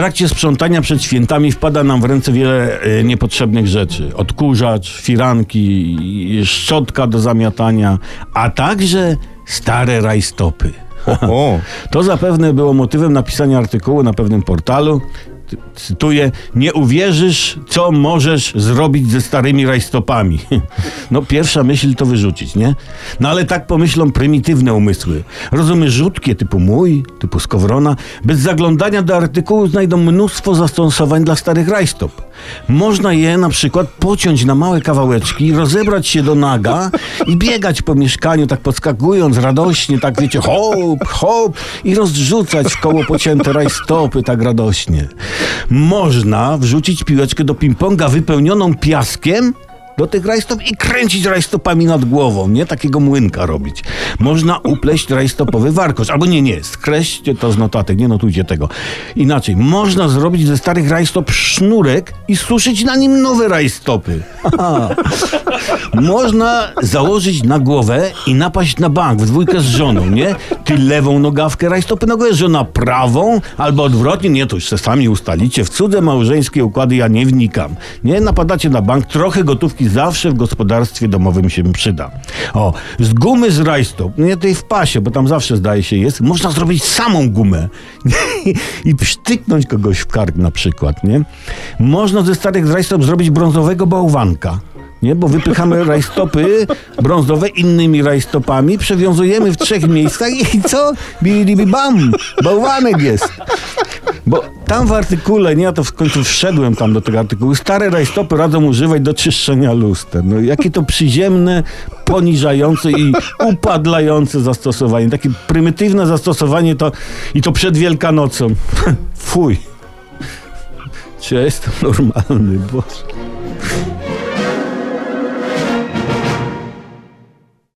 trakcie sprzątania przed świętami wpada nam w ręce wiele e, niepotrzebnych rzeczy. Odkurzacz, firanki, szczotka do zamiatania, a także stare rajstopy. O, To zapewne było motywem napisania artykułu na pewnym portalu. Cytuję, nie uwierzysz, co możesz zrobić ze starymi rajstopami. No pierwsza myśl to wyrzucić, nie? No ale tak pomyślą prymitywne umysły. Rozumy rzutkie typu mój, typu skowrona, bez zaglądania do artykułu znajdą mnóstwo zastosowań dla starych rajstop. Można je na przykład pociąć na małe kawałeczki, rozebrać się do naga i biegać po mieszkaniu, tak podskakując radośnie, tak wiecie, hop, hop i rozrzucać w koło pocięte rajstopy tak radośnie. Można wrzucić piłeczkę do ping-ponga wypełnioną piaskiem do tych rajstop i kręcić rajstopami nad głową, nie? Takiego młynka robić. Można upleść rajstopowy warkosz, albo nie, nie, skreślcie to z notatek, nie notujcie tego. Inaczej, można zrobić ze starych rajstop sznurek i suszyć na nim nowe rajstopy. Można założyć na głowę i napaść na bank w dwójkę z żoną, nie? Ty lewą nogawkę rajstopy głowę, żona prawą, albo odwrotnie, nie, to już se sami ustalicie. W cudze małżeńskie układy ja nie wnikam. Nie, napadacie na bank, trochę gotówki zawsze w gospodarstwie domowym się przyda. O, z gumy z rajstop, nie tej w pasie, bo tam zawsze zdaje się jest, można zrobić samą gumę i psztyknąć kogoś w kark na przykład, nie? Można ze starych rajstop zrobić brązowego Nie, bo wypychamy rajstopy brązowe innymi rajstopami, przewiązujemy w trzech miejscach i co? Bili bam! Bałwanek jest. Bo tam w artykule, nie, ja to w końcu wszedłem tam do tego artykułu, stare rajstopy radzą używać do czyszczenia luster. No jakie to przyziemne, poniżające i upadlające zastosowanie. Takie prymitywne zastosowanie to i to przed Wielkanocą. Fuj. Czy ja jestem normalny, Boże.